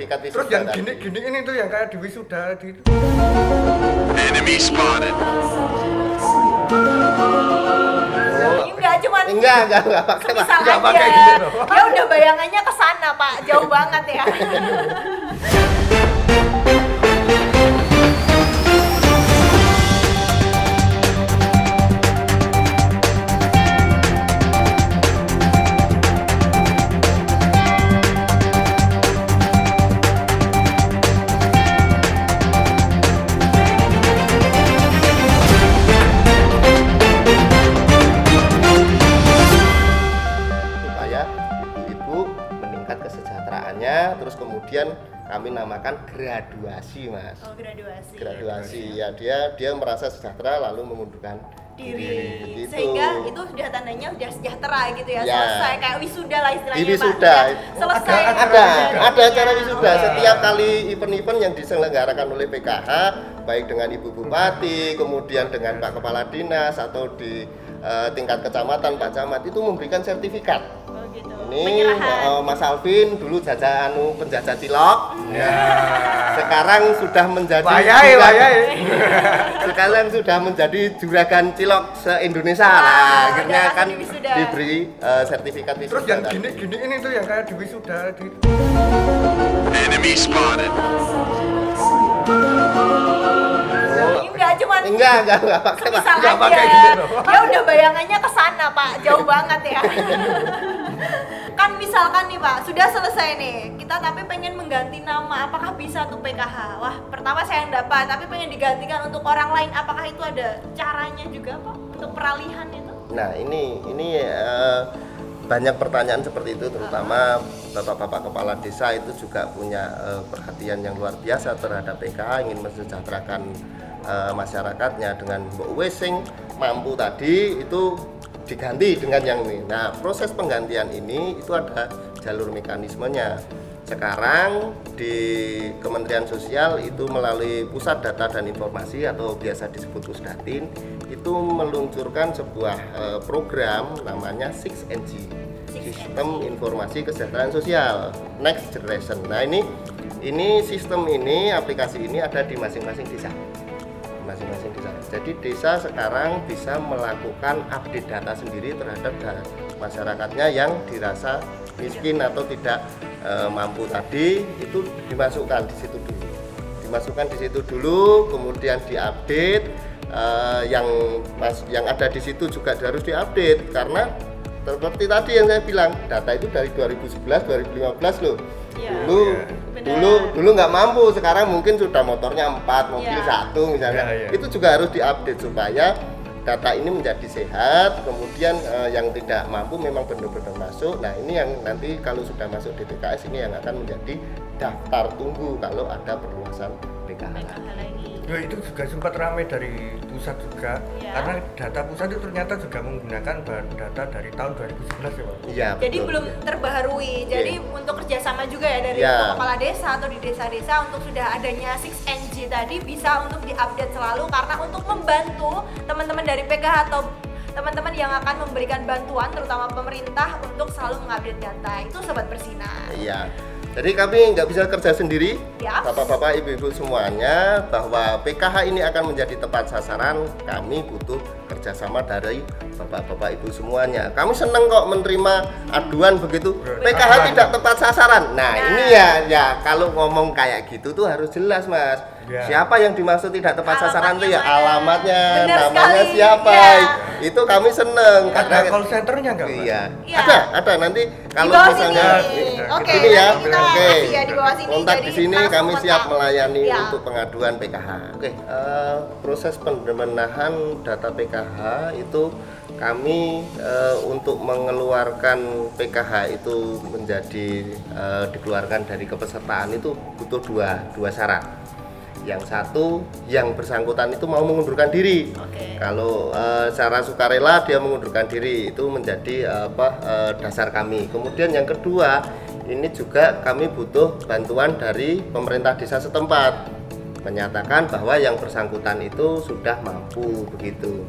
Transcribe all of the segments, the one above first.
sertifikat wisuda. Terus yang gini-gini ini tuh yang kayak di wisuda di Enemy spotted. Enggak cuman Enggak, enggak, enggak pakai Pak. misal nggak aja. pakai gitu. Ya udah bayangannya ke sana, Pak. Jauh banget ya. kami namakan graduasi mas. Oh, graduasi. graduasi. Ya dia dia merasa sejahtera lalu mengundurkan diri. begitu sehingga itu sudah tandanya sudah sejahtera gitu ya, Ya. selesai kayak wisuda lah istilahnya Pak. wisuda. Selesai. Ada- ada ada acara wisuda. Setiap kali event-event yang diselenggarakan oleh PKH baik dengan ibu bupati kemudian dengan pak kepala dinas atau di eh, tingkat kecamatan pak camat itu memberikan sertifikat. gitu ini penyerahan. eh, Mas Alvin dulu jajah anu penjajah cilok. Ya. Sekarang sudah menjadi wayai juragan- wayai. Sekarang sudah menjadi juragan cilok se Indonesia Wah, lah udah akhirnya langsung kan di wisuda. diberi eh, sertifikat wisuda. Terus yang gini-gini ini tuh yang kayak di wisuda di Enemy spotted. enggak cuman enggak enggak enggak pakai Pak. misal nggak aja pakai gitu. ya udah bayangannya ke sana Pak. Jauh banget ya kan misalkan nih Pak sudah selesai nih. Kita tapi pengen mengganti nama apakah bisa tuh PKH wah pertama saya yang dapat tapi pengen digantikan untuk orang lain. Apakah itu ada caranya juga Pak untuk peralihan itu? Nah ini ini eh, banyak pertanyaan seperti itu terutama bapak-bapak kepala desa itu juga punya eh, perhatian yang luar biasa terhadap PKH ingin mensejahterakan eh, masyarakatnya dengan Mbok Wesing mampu tadi itu diganti dengan yang ini. Nah proses penggantian ini itu ada jalur mekanismenya. Sekarang di Kementerian Sosial itu melalui Pusat Data dan Informasi atau biasa disebut Pusdatin itu meluncurkan sebuah eh, program namanya 6NG Sistem Informasi Kesejahteraan Sosial Next Generation. Nah ini ini sistem ini aplikasi ini ada di masing-masing desa masing-masing desa. Jadi desa sekarang bisa melakukan update data sendiri terhadap da- masyarakatnya yang dirasa miskin atau tidak eh, mampu tadi itu dimasukkan di situ dulu. Dimasukkan di situ dulu, kemudian diupdate eh, yang mas yang ada di situ juga harus diupdate karena seperti tadi yang saya bilang data itu dari 2011 2015 loh. Iya. Dulu Benar. dulu dulu nggak mampu sekarang mungkin sudah motornya empat mobil Iya. satu misalnya Iya, iya. itu juga harus diupdate supaya data ini menjadi sehat kemudian eh, yang tidak mampu memang benar-benar masuk nah ini yang nanti kalau sudah masuk DTKS ini yang akan menjadi daftar tunggu kalau ada perluasan PKH PKH lagi Ya itu juga sempat ramai dari pusat juga Iya. karena data pusat itu ternyata juga menggunakan bahan data dari tahun 2011 ya Pak. iya Jadi betul. belum terbaharui. Jadi Iya. untuk kerjasama juga ya dari Iya. untuk kepala desa atau di desa-desa untuk sudah adanya 6NG tadi bisa untuk diupdate selalu karena untuk membantu teman-teman dari PKH atau teman-teman yang akan memberikan bantuan terutama pemerintah untuk selalu mengupdate data itu sobat bersinar. Iya. Jadi kami nggak bisa kerja sendiri, Yap. bapak-bapak, ibu-ibu semuanya, bahwa PKH ini akan menjadi tepat sasaran. Kami butuh kerjasama dari bapak-bapak, ibu semuanya. Kami seneng kok menerima aduan begitu. PKH tidak tepat sasaran. Nah. Nah ini ya, ya kalau ngomong kayak gitu tuh harus jelas mas. Ya. Siapa yang dimaksud tidak tepat sasaran tuh ya Alamatnya alamatnya, namanya sekali. siapa. Ya. Itu kami seneng. Ada call centernya nggak Pak? Iya. Iya. Ada, ada nanti Di kalau bawah misalnya sini. Iya, Oke, ini ya, nanti kita oke. kasih ya di bawah sini. Kontak di sini kami kontak. siap melayani Ya. untuk pengaduan PKH. Oke, eh, proses pembenahan data PKH itu kami eh, untuk mengeluarkan PKH itu menjadi eh, dikeluarkan dari kepesertaan itu butuh dua dua syarat. Yang satu, yang bersangkutan itu mau mengundurkan diri. Oke. Kalau eh, secara sukarela dia mengundurkan diri itu menjadi eh, apa eh, dasar kami. Kemudian yang kedua, ini juga kami butuh bantuan dari pemerintah desa setempat menyatakan bahwa yang bersangkutan itu sudah mampu begitu.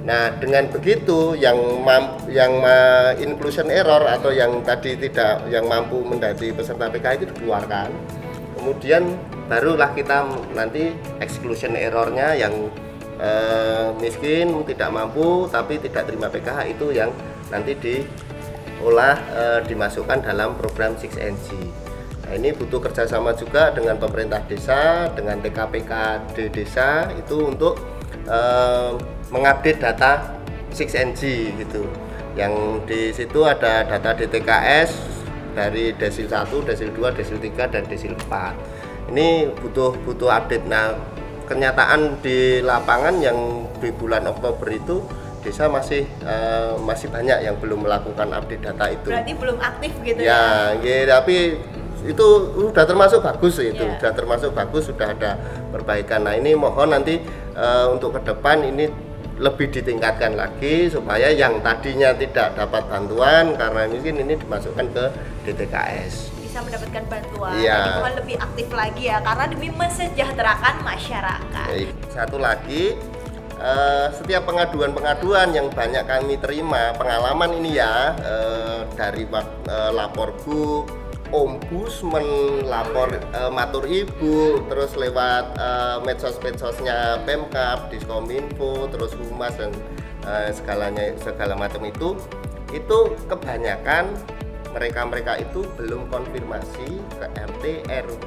Nah, dengan begitu yang mam, yang ma- inclusion error atau yang tadi tidak yang mampu menjadi peserta PKH itu dikeluarkan. kemudian barulah kita nanti exclusion errornya yang eh, miskin tidak mampu tapi tidak terima PKH itu yang nanti diolah eh, dimasukkan dalam program 6NG Nah, ini butuh kerjasama juga dengan pemerintah desa, dengan TKPK di desa itu untuk eh, mengupdate data 6NG gitu. Yang di situ ada data DTKS dari desil 1, desil 2, desil 3 dan desil 4. Ini butuh butuh update. Nah, kenyataan di lapangan yang di bulan Oktober itu desa masih eh, masih banyak yang belum melakukan update data itu. Berarti belum aktif gitu ya. Ya, ya, tapi itu sudah termasuk bagus itu, Iya. sudah termasuk bagus, sudah ada perbaikan. Nah ini mohon nanti eh, untuk ke depan ini lebih ditingkatkan lagi supaya yang tadinya tidak dapat bantuan karena mungkin ini dimasukkan ke DTKS. Bisa mendapatkan bantuan. Iya. Mohon lebih aktif lagi ya karena demi mensejahterakan masyarakat. Baik. Satu lagi eh, setiap pengaduan-pengaduan yang banyak kami terima pengalaman ini ya eh, dari eh, lapor bu, ombudsman, lapor eh, matur ibu, terus lewat eh, medsos-medsosnya Pemkap, Diskominfo, terus humas dan eh, segalanya segala macam itu itu kebanyakan mereka-mereka itu belum konfirmasi ke RT, RW,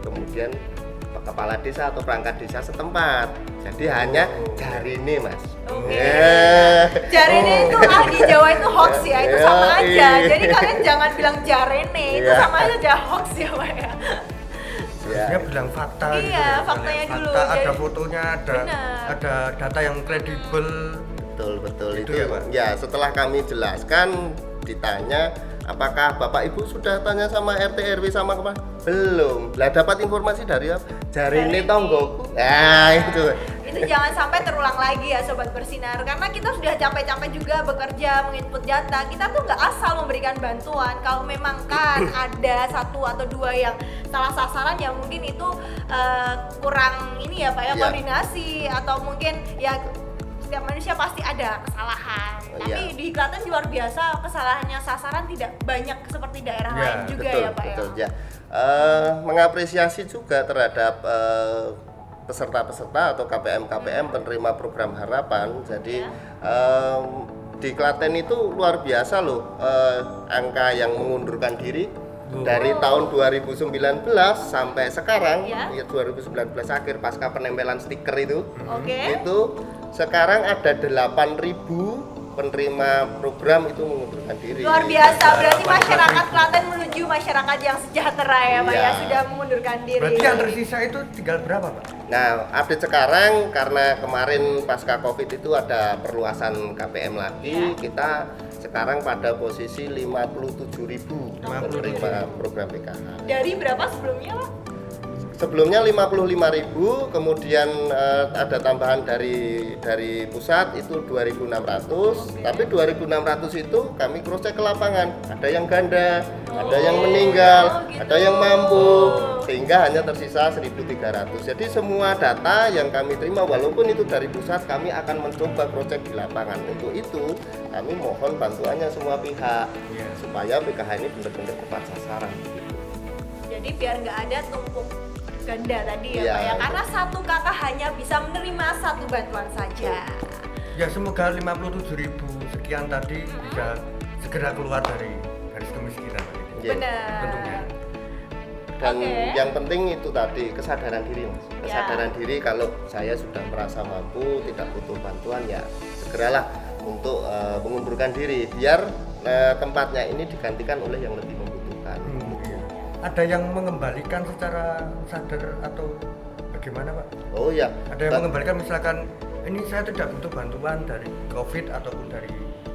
kemudian kepala desa atau perangkat desa setempat. Jadi hanya dari ini, Mas. Oke. Eh. Jarene itu ah di Jawa itu hoax ya, itu Iya, sama aja. iya. Jadi kalian jangan bilang jarene, itu Iya. sama aja hoax ya, Pak ya. Ya. Dia bilang fakta Iya, gitu ya, faktanya misalnya. dulu. Fakta, ada Jadi- fotonya, ada Benar. ada data yang kredibel. Betul, betul Itu itu. ya, Pak? ya, setelah kami jelaskan ditanya apakah Bapak Ibu sudah tanya sama RT RW sama ke mana? Belum. Lah dapat informasi dari apa? Jarine tonggoku. Nah, itu. itu jangan sampai terulang lagi ya sobat bersinar karena kita sudah capek-capek juga bekerja menginput data kita tuh nggak asal memberikan bantuan kalau memang kan ada satu atau dua yang salah sasaran ya mungkin itu eh, kurang ini ya pak ya Iya. koordinasi atau mungkin ya setiap manusia pasti ada kesalahan tapi iya. di Klaten luar biasa kesalahannya sasaran tidak banyak seperti daerah Ya, lain juga betul, ya pak betul ya ya. Eh, mengapresiasi juga terhadap eh, peserta-peserta atau KPM-KPM penerima program harapan. Jadi em, di Klaten itu luar biasa loh eh, angka yang mengundurkan diri dari tahun 2019 sampai sekarang Ya. ya 2019 akhir pasca penempelan stiker itu oke itu sekarang ada 8.000 penerima program itu mengundurkan diri. Luar biasa, berarti masyarakat Klaten menuju masyarakat yang sejahtera ya Pak ya, Iya. sudah mengundurkan diri. Berarti yang tersisa itu tinggal berapa, Pak? Nah, update sekarang karena kemarin pasca Covid itu ada perluasan KPM lagi, kita sekarang pada posisi 57.000 penerima program PKH. Dari berapa sebelumnya Pak? Sebelumnya 55.000, kemudian eh, ada tambahan dari dari pusat itu 2.600, tapi 2.600 itu kami cross check ke lapangan. Ada yang ganda, ada yang Oh, meninggal, gitu. ada yang mampu, sehingga hanya tersisa 1.300. Jadi semua data yang kami terima walaupun itu dari pusat, kami akan mencoba cross check di lapangan. Untuk itu kami mohon bantuannya semua pihak Iya. supaya PKH ini benar-benar tepat sasaran. Jadi biar nggak ada tumpuk ganda tadi ya Iya, Pak ya, karena satu kakak hanya bisa menerima satu bantuan saja. Ya semoga 57.000 sekian tadi bisa segera keluar dari garis kemiskinan. Iya. Benar. Tentunya. dan Oke. yang penting itu tadi kesadaran diri mas Ya. kesadaran diri kalau saya sudah merasa mampu tidak butuh bantuan ya segeralah untuk eh, mengundurkan diri biar eh, tempatnya ini digantikan oleh yang lebih Hmm, iya. Ada yang mengembalikan secara sadar atau bagaimana, Pak? oh ya Ada yang Ba- mengembalikan misalkan ini saya tidak butuh bantuan dari COVID ataupun dari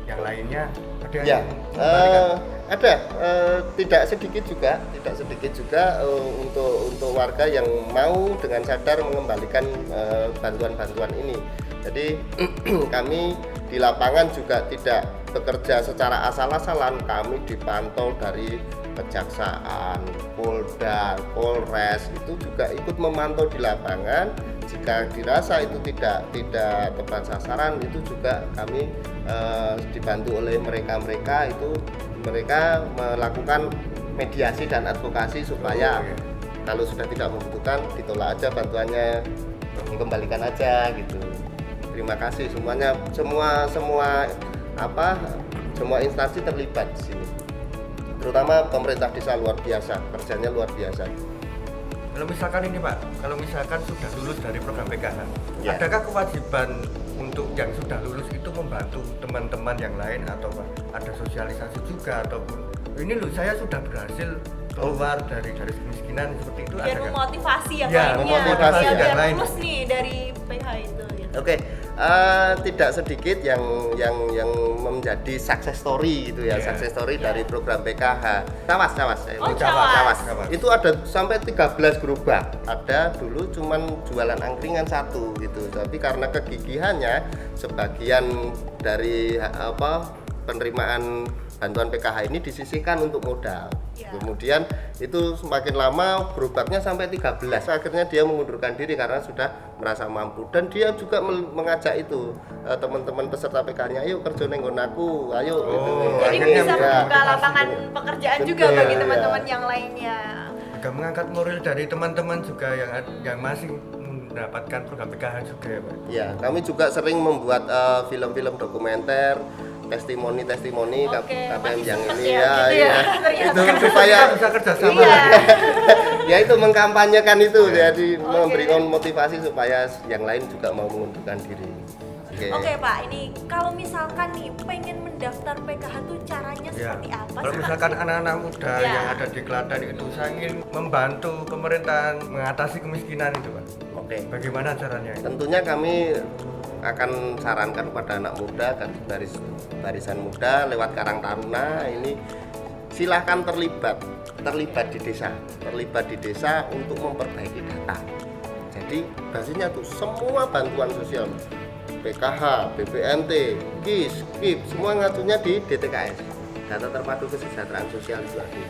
yang lainnya. Ada yang ya mengembalikan. eh, ada eh, tidak sedikit juga tidak sedikit juga eh, untuk untuk warga yang mau dengan sadar mengembalikan bantuan-bantuan ini jadi kami di lapangan juga tidak bekerja secara asal-asalan kami dipantau dari kejaksaan, Polda, Polres itu juga ikut memantau di lapangan. Jika dirasa itu tidak tidak tepat sasaran itu juga kami eh, dibantu oleh mereka-mereka. Itu mereka melakukan mediasi dan advokasi supaya Oh, iya. kalau sudah tidak membutuhkan ditolak aja bantuannya dikembalikan aja gitu. Terima kasih semuanya. Semua semua apa semua instansi terlibat di sini terutama pemerintah desa luar biasa kerjanya luar biasa Kalau misalkan ini Pak, kalau misalkan sudah lulus dari program PKH, Ya. adakah kewajiban untuk yang sudah lulus itu membantu teman-teman yang lain atau ada sosialisasi juga ataupun ini loh saya sudah berhasil keluar dari garis kemiskinan seperti itu biar adakah? memotivasi yang Ya, lainnya memotivasi biar, yang biar lain. lulus nih dari PH itu gitu. Oke, eh, tidak sedikit yang yang yang menjadi success story gitu ya, Iya. success story dari program PKH. Cawas, cawas. saya Oh, ini. Cawas. Cawas. Itu ada sampai 13 gerobak. Ada dulu cuman jualan angkringan satu gitu. Tapi karena kegigihannya sebagian dari ha- apa penerimaan bantuan PKH ini disisihkan untuk modal. Iya. Kemudian itu semakin lama gerobaknya sampai 13. Akhirnya dia mengundurkan diri karena sudah merasa mampu dan dia juga mengajak itu eh, teman-teman peserta PKH-nya, ayo kerja neng aku, ayo. Oh, gitu. jadi akhirnya bisa ya. membuka lapangan pekerjaan juga bagi ya. teman-teman yang lainnya juga mengangkat moral dari teman-teman juga yang yang masih mendapatkan program PKH juga ya Pak. Ya, kami juga sering membuat eh, film-film dokumenter, testimoni-testimoni K- Oke, KPM yang ini ya, ya, gitu ya. ya, ternyata. itu supaya Kita bisa kerjasama Iya. ya itu mengkampanyekan itu jadi Oke. memberikan motivasi supaya yang lain juga mau mengundurkan diri. Oke. Oke Pak, ini kalau misalkan nih pengen mendaftar PKH tuh caranya Ya. seperti apa Kalau sih, Pak? misalkan anak-anak muda Ya. yang ada di Klaten itu saya ingin membantu pemerintahan mengatasi kemiskinan itu Pak. Oke. Bagaimana caranya? Tentunya kami akan sarankan pada anak muda dan baris barisan muda lewat Karang Taruna ini silahkan terlibat terlibat di desa terlibat di desa untuk memperbaiki data jadi basisnya tuh semua bantuan sosial PKH, BPNT, KIS, KIP semua ngacunya di DTKS data terpadu kesejahteraan sosial itu tadi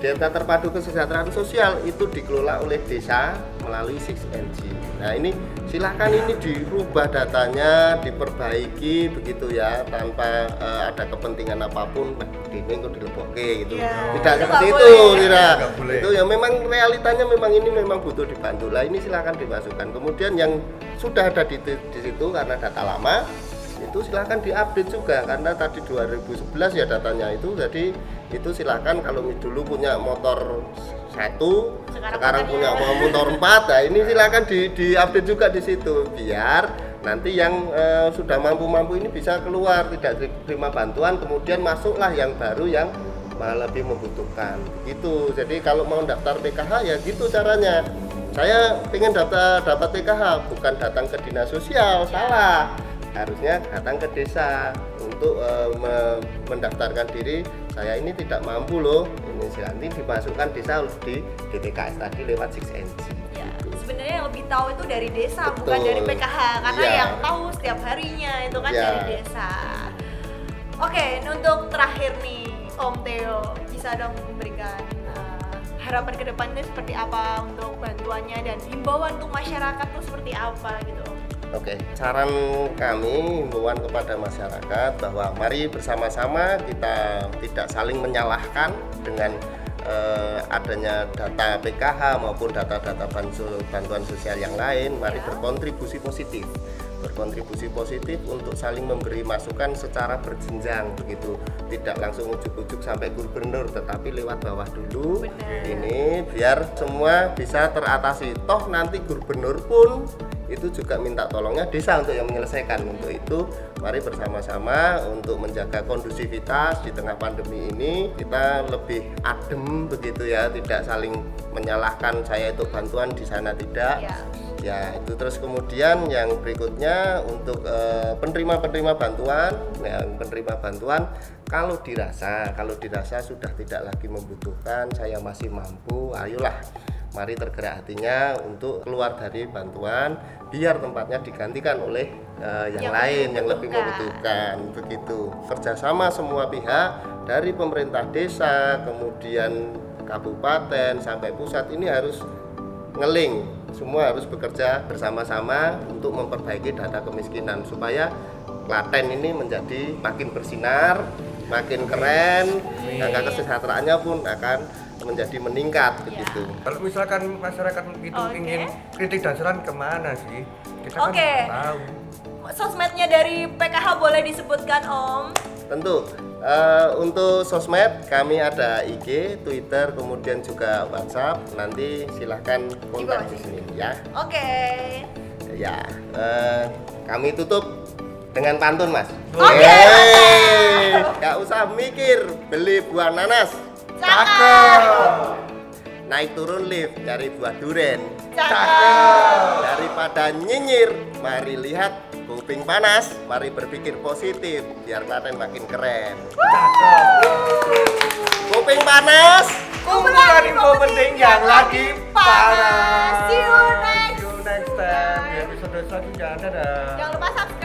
Data terpadu kesejahteraan sosial itu dikelola oleh desa melalui 6NG. Nah ini silahkan ini dirubah datanya, diperbaiki begitu ya tanpa eh, ada kepentingan apa pun. Ini kok dilebokke gitu. Iya, Tidak seperti itu, boleh. tidak. Boleh. Itu ya memang realitanya memang ini memang butuh dibantu. Lah ini silahkan dimasukkan. Kemudian yang sudah ada di, di situ karena data lama itu silahkan diupdate juga karena tadi 2011 ya datanya itu jadi itu silahkan kalau dulu punya motor satu Sekarang sekarang, punya motor empat nah ini silahkan di diupdate juga di situ biar nanti yang eh, sudah mampu-mampu ini bisa keluar tidak terima bantuan kemudian masuklah yang baru yang malah lebih membutuhkan. Gitu. Jadi kalau mau daftar PKH ya gitu caranya. Saya ingin daftar dapat PKH bukan datang ke dinas sosial salah harusnya datang ke desa untuk eh, me- mendaftarkan diri saya ini tidak mampu loh ini nanti dimasukkan desa harus di DTKS tadi lewat 6NG Ya, gitu. sebenarnya yang lebih tahu itu dari desa bukan Betul. dari PKH karena Iya. yang tahu setiap harinya itu kan Iya. dari desa. Oke, untuk terakhir nih Om Theo bisa dong memberikan uh, harapan ke depannya seperti apa untuk bantuannya dan himbauan untuk masyarakat tuh seperti apa gitu Om. Oke, saran kami himbauan kepada masyarakat bahwa mari bersama-sama kita tidak saling menyalahkan dengan eh, adanya data PKH maupun data-data bantuan sosial yang lain. Mari Ya. berkontribusi positif, berkontribusi positif untuk saling memberi masukan secara berjenjang begitu, tidak langsung ujuk-ujuk sampai gubernur, tetapi lewat bawah dulu Benar. ini biar semua bisa teratasi. Toh nanti gubernur pun itu juga minta tolongnya desa untuk yang menyelesaikan. Untuk itu, mari bersama-sama untuk menjaga kondusivitas di tengah pandemi ini. Kita lebih adem begitu ya, tidak saling menyalahkan saya itu bantuan di sana tidak. Ya. Ya, itu terus kemudian yang berikutnya untuk eh, penerima-penerima bantuan, yang penerima bantuan kalau dirasa kalau dirasa sudah tidak lagi membutuhkan, saya masih mampu, ayolah mari tergerak hatinya untuk keluar dari bantuan biar tempatnya digantikan oleh eh, yang, Yang lain yang lebih membutuhkan. membutuhkan. Begitu. Kerjasama semua pihak dari pemerintah desa kemudian kabupaten sampai pusat ini harus ngeling. Semua harus bekerja bersama-sama untuk memperbaiki data kemiskinan supaya Klaten ini menjadi makin bersinar, makin keren, angka kesejahteraannya pun akan menjadi meningkat Iya. begitu. Kalau misalkan masyarakat itu Oke. ingin kritik dan saran ke mana sih? Kita kan Oke. tahu. Sosmednya dari PKH boleh disebutkan Om. Tentu eh, untuk sosmed kami ada IG, Twitter, kemudian juga WhatsApp. Nanti silahkan kontak di sini ya. Oke. Ya, eh, kami tutup dengan pantun mas. Oke, Yeay, Gak usah mikir beli buah nanas, Cakep. naik turun lift cari buah duren. Cakep. Daripada nyinyir, mari lihat kuping panas, mari berpikir positif biar Klaten makin keren. Kuping panas, Kumpulan info penting yang lagi panas. See you next. See you next time. Di episode selanjutnya. Dadah. Jangan